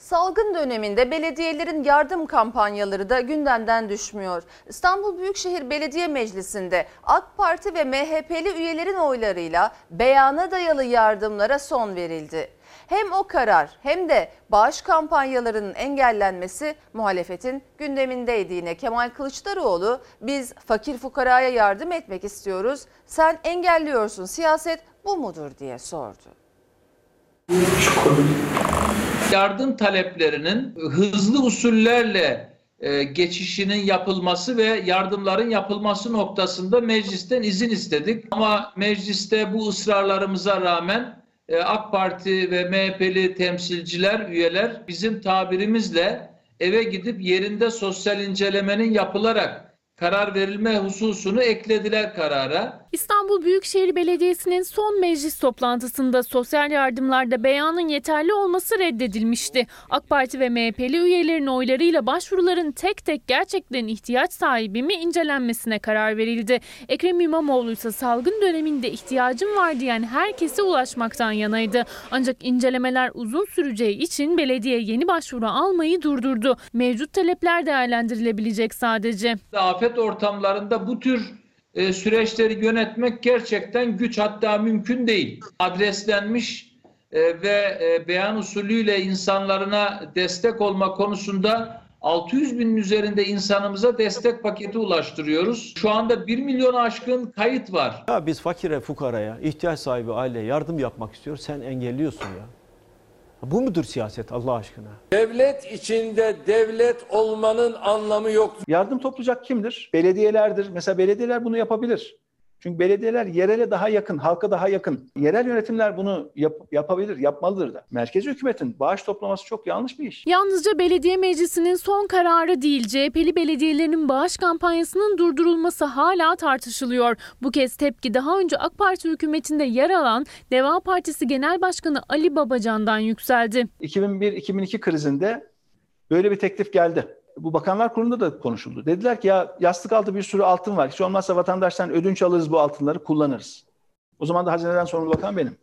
Salgın döneminde belediyelerin yardım kampanyaları da gündemden düşmüyor. İstanbul Büyükşehir Belediye Meclisi'nde AK Parti ve MHP'li üyelerin oylarıyla beyana dayalı yardımlara son verildi. Hem o karar hem de bağış kampanyalarının engellenmesi muhalefetin gündemindeydi yine. Kemal Kılıçdaroğlu biz fakir fukaraya yardım etmek istiyoruz. Sen engelliyorsun siyaset bu mudur diye sordu. Yardım taleplerinin hızlı usullerle e, geçişinin yapılması ve yardımların yapılması noktasında meclisten izin istedik. Ama mecliste bu ısrarlarımıza rağmen e, AK Parti ve MHP'li temsilciler, üyeler bizim tabirimizle eve gidip yerinde sosyal incelemenin yapılarak karar verilme hususunu eklediler karara. İstanbul Büyükşehir Belediyesi'nin son meclis toplantısında sosyal yardımlarda beyanın yeterli olması reddedilmişti. AK Parti ve MHP'li üyelerin oylarıyla başvuruların tek tek gerçekten ihtiyaç sahibi mi incelenmesine karar verildi. Ekrem İmamoğlu ise salgın döneminde ihtiyacım var diyen herkese ulaşmaktan yanaydı. Ancak incelemeler uzun süreceği için belediye yeni başvuru almayı durdurdu. Mevcut talepler değerlendirilebilecek sadece. Afet ortamlarında bu tür e, süreçleri yönetmek gerçekten güç hatta mümkün değil. Adreslenmiş e, ve e, beyan usulüyle insanlarına destek olma konusunda 600 binin üzerinde insanımıza destek paketi ulaştırıyoruz. Şu anda 1 milyonu aşkın kayıt var. Ya biz fakire, fukaraya, ihtiyaç sahibi aileye yardım yapmak istiyoruz. Sen engelliyorsun ya. Bu mudur siyaset Allah aşkına? Devlet içinde devlet olmanın anlamı yoktur. Yardım toplayacak kimdir? Belediyelerdir. Mesela belediyeler bunu yapabilir. Çünkü belediyeler yerele daha yakın, halka daha yakın. Yerel yönetimler bunu yap, yapabilir, yapmalıdır da. Merkezi hükümetin bağış toplaması çok yanlış bir iş. Yalnızca belediye meclisinin son kararı değil, CHP'li belediyelerin bağış kampanyasının durdurulması hala tartışılıyor. Bu kez tepki daha önce AK Parti hükümetinde yer alan Deva Partisi Genel Başkanı Ali Babacan'dan yükseldi. 2001-2002 krizinde böyle bir teklif geldi. Bu Bakanlar Kurulu'nda da konuşuldu. Dediler ki ya yastık altı bir sürü altın var. Hiç olmazsa vatandaştan ödünç alırız bu altınları kullanırız. O zaman da hazineden sorumlu bakan benim.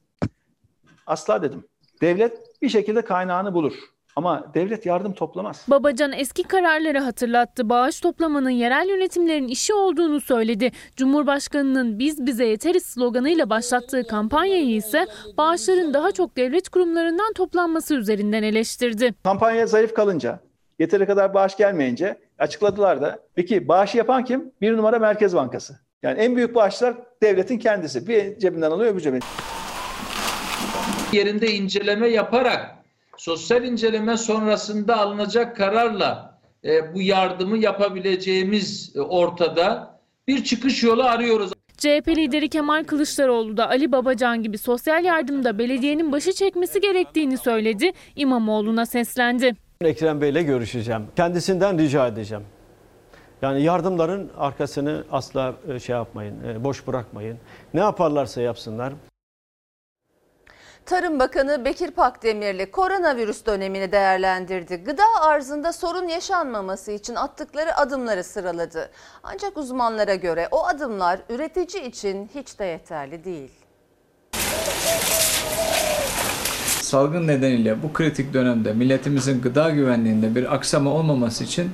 Asla dedim. Devlet bir şekilde kaynağını bulur. Ama devlet yardım toplamaz. Babacan eski kararları hatırlattı. Bağış toplamanın yerel yönetimlerin işi olduğunu söyledi. Cumhurbaşkanının biz bize yeteriz sloganıyla başlattığı kampanyayı ise bağışların daha çok devlet kurumlarından toplanması üzerinden eleştirdi. Kampanya zayıf kalınca, yeteri kadar bağış gelmeyince açıkladılar da. Peki bağışı yapan kim? Bir numara Merkez Bankası. Yani en büyük bağışlar devletin kendisi. Bir cebinden alıyor öbür cebinden. Yerinde inceleme yaparak sosyal inceleme sonrasında alınacak kararla e, bu yardımı yapabileceğimiz e, ortada bir çıkış yolu arıyoruz. CHP lideri Kemal Kılıçdaroğlu da Ali Babacan gibi sosyal yardımda belediyenin başı çekmesi gerektiğini söyledi. İmamoğlu'na seslendi. Ekrem Bey'le görüşeceğim. Kendisinden rica edeceğim. Yani yardımların arkasını asla e, şey yapmayın, e, boş bırakmayın. Ne yaparlarsa yapsınlar. Tarım Bakanı Bekir Pakdemirli koronavirüs dönemini değerlendirdi. Gıda arzında sorun yaşanmaması için attıkları adımları sıraladı. Ancak uzmanlara göre o adımlar üretici için hiç de yeterli değil. Salgın nedeniyle bu kritik dönemde milletimizin gıda güvenliğinde bir aksama olmaması için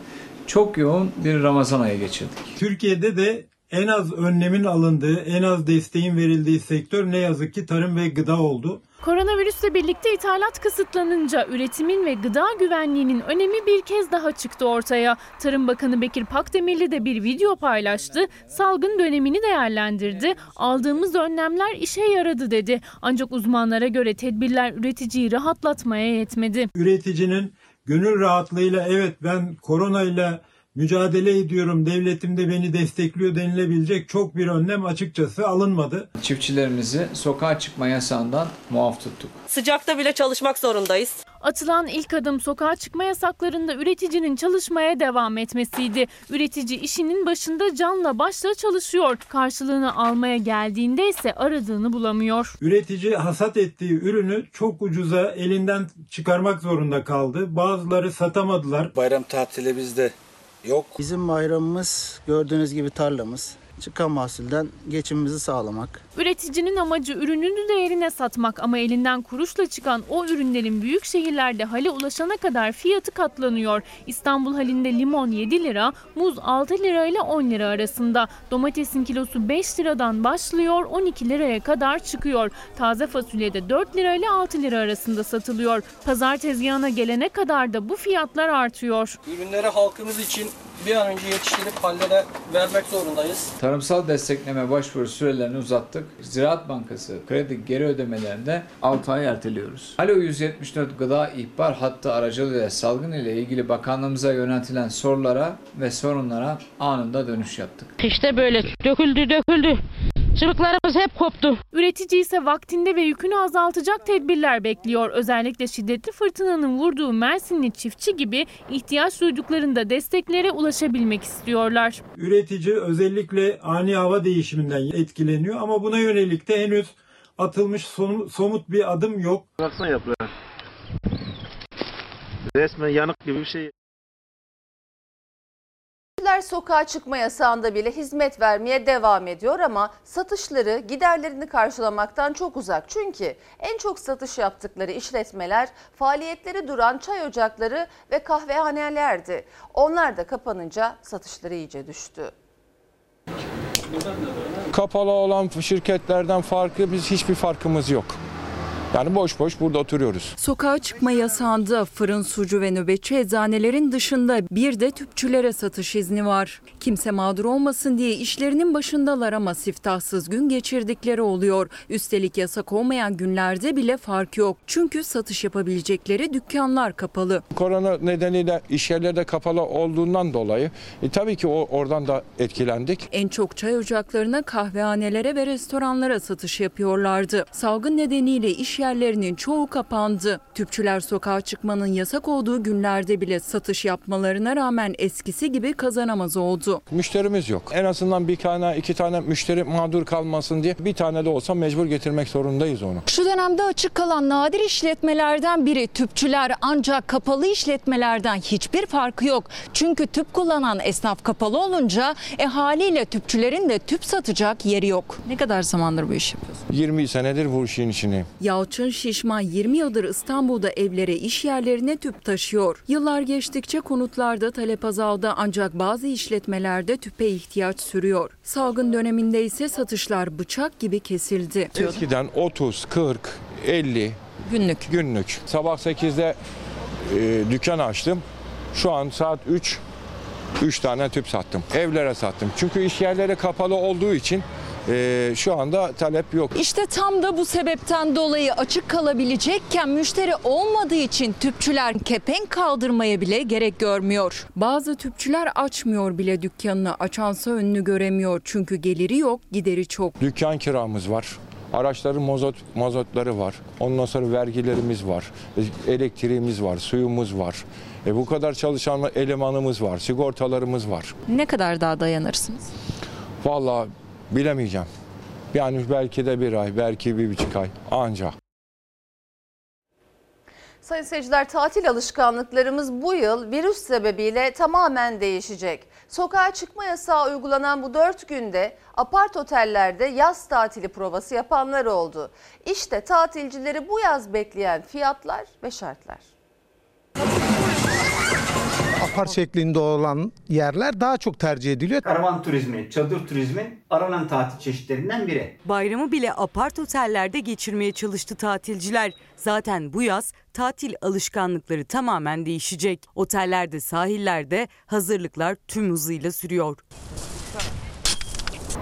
çok yoğun bir Ramazan ayı geçirdik. Türkiye'de de en az önlemin alındığı, en az desteğin verildiği sektör ne yazık ki tarım ve gıda oldu. Koronavirüsle birlikte ithalat kısıtlanınca üretimin ve gıda güvenliğinin önemi bir kez daha çıktı ortaya. Tarım Bakanı Bekir Pakdemirli de bir video paylaştı. Salgın dönemini değerlendirdi. Aldığımız önlemler işe yaradı dedi. Ancak uzmanlara göre tedbirler üreticiyi rahatlatmaya yetmedi. Üreticinin gönül rahatlığıyla evet ben koronayla mücadele ediyorum, devletim de beni destekliyor denilebilecek çok bir önlem açıkçası alınmadı. Çiftçilerimizi sokağa çıkma yasağından muaf tuttuk. Sıcakta bile çalışmak zorundayız. Atılan ilk adım sokağa çıkma yasaklarında üreticinin çalışmaya devam etmesiydi. Üretici işinin başında canla başla çalışıyor. Karşılığını almaya geldiğinde ise aradığını bulamıyor. Üretici hasat ettiği ürünü çok ucuza elinden çıkarmak zorunda kaldı. Bazıları satamadılar. Bayram tatili bizde yok. Bizim bayramımız gördüğünüz gibi tarlamız. Çıkan mahsulden geçimimizi sağlamak. Üreticinin amacı ürününü değerine satmak ama elinden kuruşla çıkan o ürünlerin büyük şehirlerde hale ulaşana kadar fiyatı katlanıyor. İstanbul halinde limon 7 lira, muz 6 lira ile 10 lira arasında. Domatesin kilosu 5 liradan başlıyor 12 liraya kadar çıkıyor. Taze fasulye de 4 lira ile 6 lira arasında satılıyor. Pazar tezgahına gelene kadar da bu fiyatlar artıyor. Ürünleri halkımız için bir an önce yetiştirip hallere vermek zorundayız. Tarımsal destekleme başvuru sürelerini uzattık. Ziraat Bankası kredi geri ödemelerinde 6 ay erteliyoruz. Alo 174 gıda ihbar hattı aracılığıyla salgın ile ilgili bakanlığımıza yöneltilen sorulara ve sorunlara anında dönüş yaptık. İşte böyle döküldü döküldü. Çubuklarımız hep koptu. Üretici ise vaktinde ve yükünü azaltacak tedbirler bekliyor. Özellikle şiddetli fırtınanın vurduğu Mersinli çiftçi gibi ihtiyaç duyduklarında desteklere ulaşabilmek istiyorlar. Üretici özellikle ani hava değişiminden etkileniyor ama buna yönelik de henüz atılmış somut bir adım yok. Baksana yapıyor. Resmen yanık gibi bir şey. Üreticiler sokağa çıkma yasağında bile hizmet vermeye devam ediyor ama satışları giderlerini karşılamaktan çok uzak. Çünkü en çok satış yaptıkları işletmeler faaliyetleri duran çay ocakları ve kahvehanelerdi. Onlar da kapanınca satışları iyice düştü. Kapalı olan şirketlerden farkı biz hiçbir farkımız yok. Yani boş boş burada oturuyoruz. Sokağa çıkma yasağında fırın, sucu ve nöbetçi eczanelerin dışında bir de tüpçülere satış izni var. Kimse mağdur olmasın diye işlerinin başındalar ama siftahsız gün geçirdikleri oluyor. Üstelik yasak olmayan günlerde bile fark yok. Çünkü satış yapabilecekleri dükkanlar kapalı. Korona nedeniyle iş yerleri de kapalı olduğundan dolayı e, tabii ki o oradan da etkilendik. En çok çay ocaklarına, kahvehanelere ve restoranlara satış yapıyorlardı. Salgın nedeniyle iş yerlerinin çoğu kapandı. Tüpçüler sokağa çıkmanın yasak olduğu günlerde bile satış yapmalarına rağmen eskisi gibi kazanamaz oldu. Müşterimiz yok. En azından bir tane iki tane müşteri mağdur kalmasın diye bir tane de olsa mecbur getirmek zorundayız onu. Şu dönemde açık kalan nadir işletmelerden biri tüpçüler ancak kapalı işletmelerden hiçbir farkı yok. Çünkü tüp kullanan esnaf kapalı olunca e haliyle tüpçülerin de tüp satacak yeri yok. Ne kadar zamandır bu iş yapıyorsun? 20 senedir bu işin içindeyim. Yahut Yalçın Şişman 20 yıldır İstanbul'da evlere, iş yerlerine tüp taşıyor. Yıllar geçtikçe konutlarda talep azaldı ancak bazı işletmelerde tüpe ihtiyaç sürüyor. Salgın döneminde ise satışlar bıçak gibi kesildi. Eskiden 30, 40, 50 Günlük. günlük. Sabah 8'de e, dükkan açtım. Şu an saat 3 3 tane tüp sattım. Evlere sattım. Çünkü iş yerleri kapalı olduğu için e, şu anda talep yok. İşte tam da bu sebepten dolayı açık kalabilecekken müşteri olmadığı için tüpçüler kepenk kaldırmaya bile gerek görmüyor. Bazı tüpçüler açmıyor bile dükkanını açansa önünü göremiyor çünkü geliri yok gideri çok. Dükkan kiramız var. Araçların mazot, mazotları var. Ondan sonra vergilerimiz var. Elektriğimiz var, suyumuz var. E bu kadar çalışan elemanımız var, sigortalarımız var. Ne kadar daha dayanırsınız? Vallahi bilemeyeceğim. Yani belki de bir ay, belki bir buçuk ay anca. Sayın seyirciler tatil alışkanlıklarımız bu yıl virüs sebebiyle tamamen değişecek. Sokağa çıkma yasağı uygulanan bu 4 günde apart otellerde yaz tatili provası yapanlar oldu. İşte tatilcileri bu yaz bekleyen fiyatlar ve şartlar. Apar şeklinde olan yerler daha çok tercih ediliyor. Karavan turizmi, çadır turizmi aranan tatil çeşitlerinden biri. Bayramı bile apart otellerde geçirmeye çalıştı tatilciler. Zaten bu yaz tatil alışkanlıkları tamamen değişecek. Otellerde, sahillerde hazırlıklar tüm hızıyla sürüyor.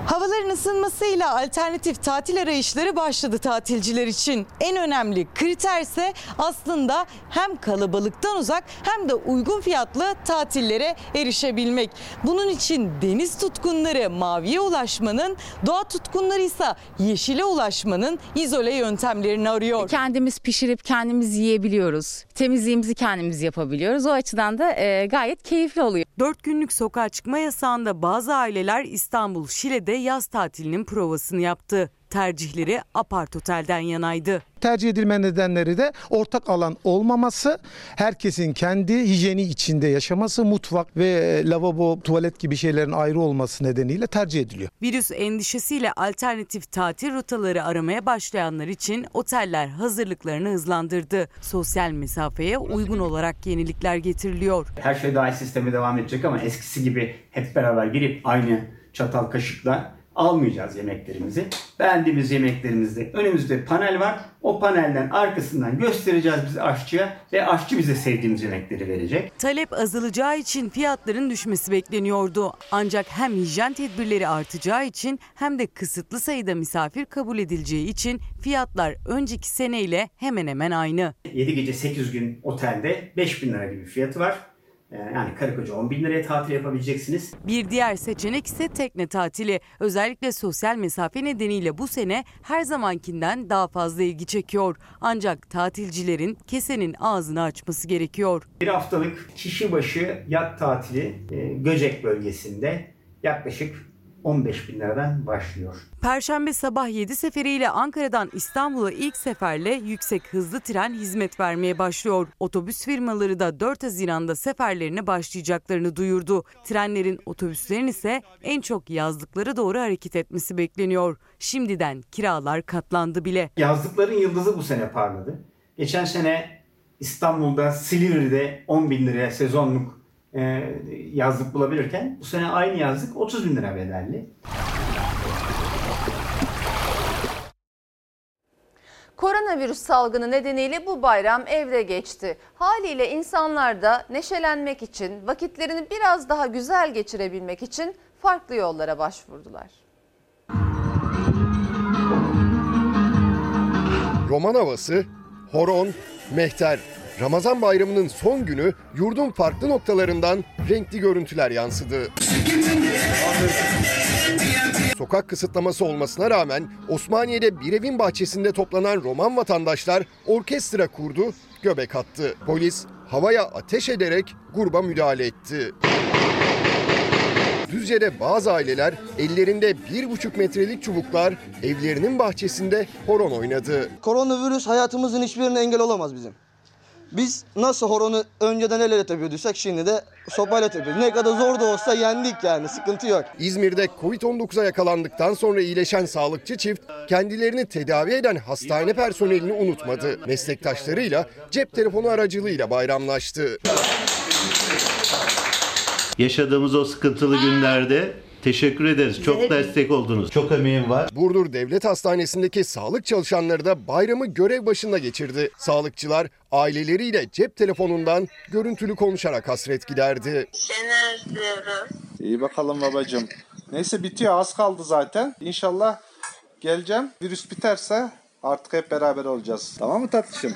Havaların ısınmasıyla alternatif tatil arayışları başladı tatilciler için. En önemli kriter ise aslında hem kalabalıktan uzak hem de uygun fiyatlı tatillere erişebilmek. Bunun için deniz tutkunları maviye ulaşmanın, doğa tutkunları ise yeşile ulaşmanın izole yöntemlerini arıyor. Kendimiz pişirip kendimiz yiyebiliyoruz. Temizliğimizi kendimiz yapabiliyoruz. O açıdan da e, gayet keyifli oluyor. 4 günlük sokağa çıkma yasağında bazı aileler İstanbul Şile'de yaz tatilinin provasını yaptı. Tercihleri apart otelden yanaydı. Tercih edilme nedenleri de ortak alan olmaması, herkesin kendi hijyeni içinde yaşaması, mutfak ve lavabo, tuvalet gibi şeylerin ayrı olması nedeniyle tercih ediliyor. Virüs endişesiyle alternatif tatil rotaları aramaya başlayanlar için oteller hazırlıklarını hızlandırdı. Sosyal mesafeye uygun olarak yenilikler getiriliyor. Her şey dahil sisteme devam edecek ama eskisi gibi hep beraber girip aynı çatal kaşıkla almayacağız yemeklerimizi. Beğendiğimiz yemeklerimizde önümüzde panel var. O panelden arkasından göstereceğiz biz aşçıya ve aşçı bize sevdiğimiz yemekleri verecek. Talep azalacağı için fiyatların düşmesi bekleniyordu. Ancak hem hijyen tedbirleri artacağı için hem de kısıtlı sayıda misafir kabul edileceği için fiyatlar önceki seneyle hemen hemen aynı. 7 gece 8 gün otelde 5000 lira gibi bir fiyatı var. Ee, Yani karı koca 10 bin liraya tatil yapabileceksiniz. Bir diğer seçenek ise tekne tatili. Özellikle sosyal mesafe nedeniyle bu sene her zamankinden daha fazla ilgi çekiyor. Ancak tatilcilerin kesenin ağzını açması gerekiyor. Bir haftalık kişi başı yat tatili e, Göcek bölgesinde yaklaşık 15 bin liradan başlıyor. Perşembe sabah 7 seferiyle Ankara'dan İstanbul'a ilk seferle yüksek hızlı tren hizmet vermeye başlıyor. Otobüs firmaları da 4 Haziran'da seferlerine başlayacaklarını duyurdu. Trenlerin otobüslerin ise en çok yazlıklara doğru hareket etmesi bekleniyor. Şimdiden kiralar katlandı bile. Yazlıkların yıldızı bu sene parladı. Geçen sene İstanbul'da Silivri'de 10 bin liraya sezonluk e, yazlık bulabilirken bu sene aynı yazlık 30 bin lira bedelli. Koronavirüs salgını nedeniyle bu bayram evde geçti. Haliyle insanlar da neşelenmek için, vakitlerini biraz daha güzel geçirebilmek için farklı yollara başvurdular. Roman havası, horon, mehter. Ramazan bayramının son günü yurdun farklı noktalarından renkli görüntüler yansıdı. Sokak kısıtlaması olmasına rağmen Osmaniye'de bir evin bahçesinde toplanan Roman vatandaşlar orkestra kurdu, göbek attı. Polis havaya ateş ederek gruba müdahale etti. Düzce'de bazı aileler ellerinde bir buçuk metrelik çubuklar evlerinin bahçesinde horon oynadı. Koronavirüs hayatımızın hiçbirine engel olamaz bizim. Biz nasıl horonu önceden el ele tepiyorduysak şimdi de sopayla tepiyoruz. Ne kadar zor da olsa yendik yani sıkıntı yok. İzmir'de Covid-19'a yakalandıktan sonra iyileşen sağlıkçı çift kendilerini tedavi eden hastane personelini unutmadı. Meslektaşlarıyla cep telefonu aracılığıyla bayramlaştı. Yaşadığımız o sıkıntılı günlerde teşekkür ederiz. Çok destek oldunuz. Çok emeğim var. Burdur Devlet Hastanesi'ndeki sağlık çalışanları da bayramı görev başında geçirdi. Sağlıkçılar aileleriyle cep telefonundan görüntülü konuşarak hasret giderdi. İyi bakalım babacığım. Neyse bitiyor az kaldı zaten. İnşallah geleceğim. Virüs biterse artık hep beraber olacağız. Tamam mı tatlışım?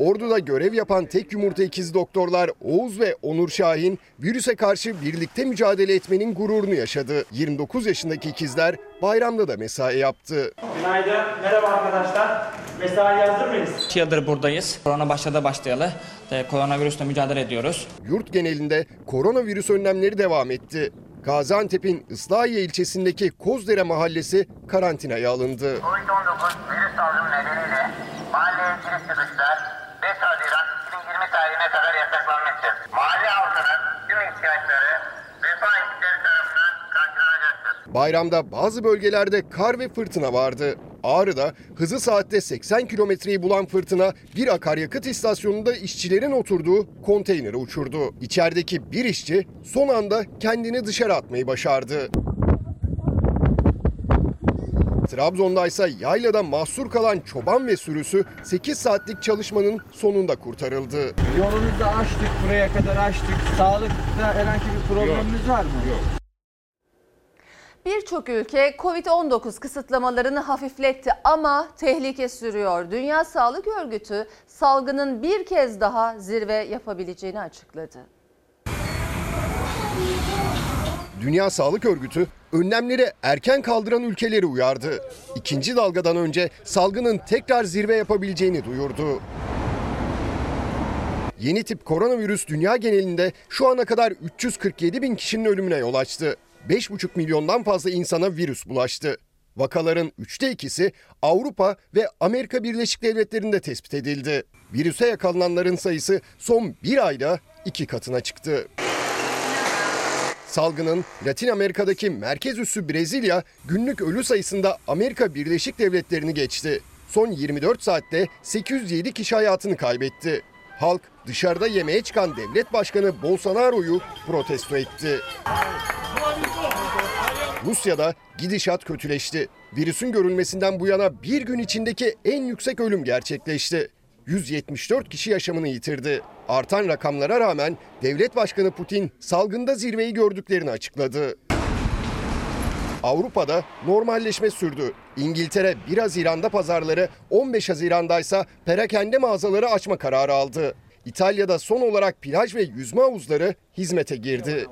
Ordu'da görev yapan tek yumurta ikiz doktorlar Oğuz ve Onur Şahin virüse karşı birlikte mücadele etmenin gururunu yaşadı. 29 yaşındaki ikizler bayramda da mesai yaptı. Günaydın. Merhaba arkadaşlar. Mesai hazır mıyız? 2 yıldır buradayız. Korona başladı başlayalı. E, Koronavirüsle mücadele ediyoruz. Yurt genelinde koronavirüs önlemleri devam etti. Gaziantep'in Islahiye ilçesindeki Kozdere mahallesi karantinaya alındı. Covid-19 virüs salgını nedeniyle mahalleye giriş çıkışlar Bayramda bazı bölgelerde kar ve fırtına vardı. Ağrı'da hızı saatte 80 kilometreyi bulan fırtına bir akaryakıt istasyonunda işçilerin oturduğu konteyneri uçurdu. İçerideki bir işçi son anda kendini dışarı atmayı başardı. Trabzon'da ise yaylada mahsur kalan çoban ve sürüsü 8 saatlik çalışmanın sonunda kurtarıldı. Yolumuzu açtık, buraya kadar açtık. Sağlıkta herhangi bir problemimiz var mı? Yok. Birçok ülke Covid-19 kısıtlamalarını hafifletti ama tehlike sürüyor. Dünya Sağlık Örgütü salgının bir kez daha zirve yapabileceğini açıkladı. Dünya Sağlık Örgütü önlemleri erken kaldıran ülkeleri uyardı. İkinci dalgadan önce salgının tekrar zirve yapabileceğini duyurdu. Yeni tip koronavirüs dünya genelinde şu ana kadar 347 bin kişinin ölümüne yol açtı. 5,5 milyondan fazla insana virüs bulaştı. Vakaların üçte ikisi Avrupa ve Amerika Birleşik Devletleri'nde tespit edildi. Virüse yakalananların sayısı son bir ayda iki katına çıktı. Salgının Latin Amerika'daki merkez üssü Brezilya günlük ölü sayısında Amerika Birleşik Devletleri'ni geçti. Son 24 saatte 807 kişi hayatını kaybetti. Halk dışarıda yemeğe çıkan devlet başkanı Bolsonaro'yu protesto etti. Rusya'da gidişat kötüleşti. Virüsün görülmesinden bu yana bir gün içindeki en yüksek ölüm gerçekleşti. 174 kişi yaşamını yitirdi. Artan rakamlara rağmen devlet başkanı Putin salgında zirveyi gördüklerini açıkladı. Avrupa'da normalleşme sürdü. İngiltere 1 Haziran'da pazarları, 15 Haziran'da ise perakende mağazaları açma kararı aldı. İtalya'da son olarak plaj ve yüzme havuzları hizmete girdi.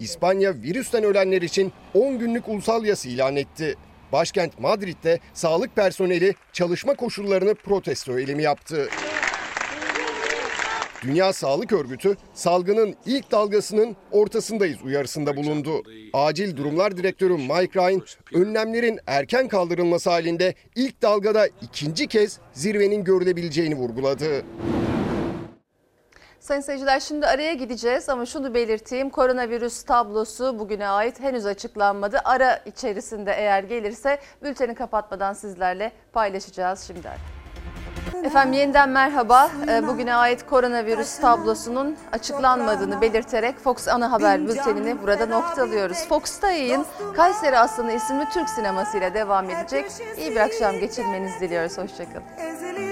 İspanya virüsten ölenler için 10 günlük ulusal yas ilan etti. Başkent Madrid'de sağlık personeli çalışma koşullarını protesto eylemi yaptı. Dünya Sağlık Örgütü salgının ilk dalgasının ortasındayız uyarısında bulundu. Acil Durumlar Direktörü Mike Ryan, önlemlerin erken kaldırılması halinde ilk dalgada ikinci kez zirvenin görülebileceğini vurguladı. Sayın seyirciler şimdi araya gideceğiz ama şunu belirteyim. Koronavirüs tablosu bugüne ait henüz açıklanmadı. Ara içerisinde eğer gelirse bülteni kapatmadan sizlerle paylaşacağız şimdi. Efendim yeniden merhaba. Ee, Bugüne ait koronavirüs tablosunun açıklanmadığını belirterek Fox Ana Haber bültenini burada noktalıyoruz. Fox'ta yayın Kayseri Aslanı isimli Türk sineması ile devam edecek. İyi bir akşam geçirmenizi diliyoruz. Hoşçakalın.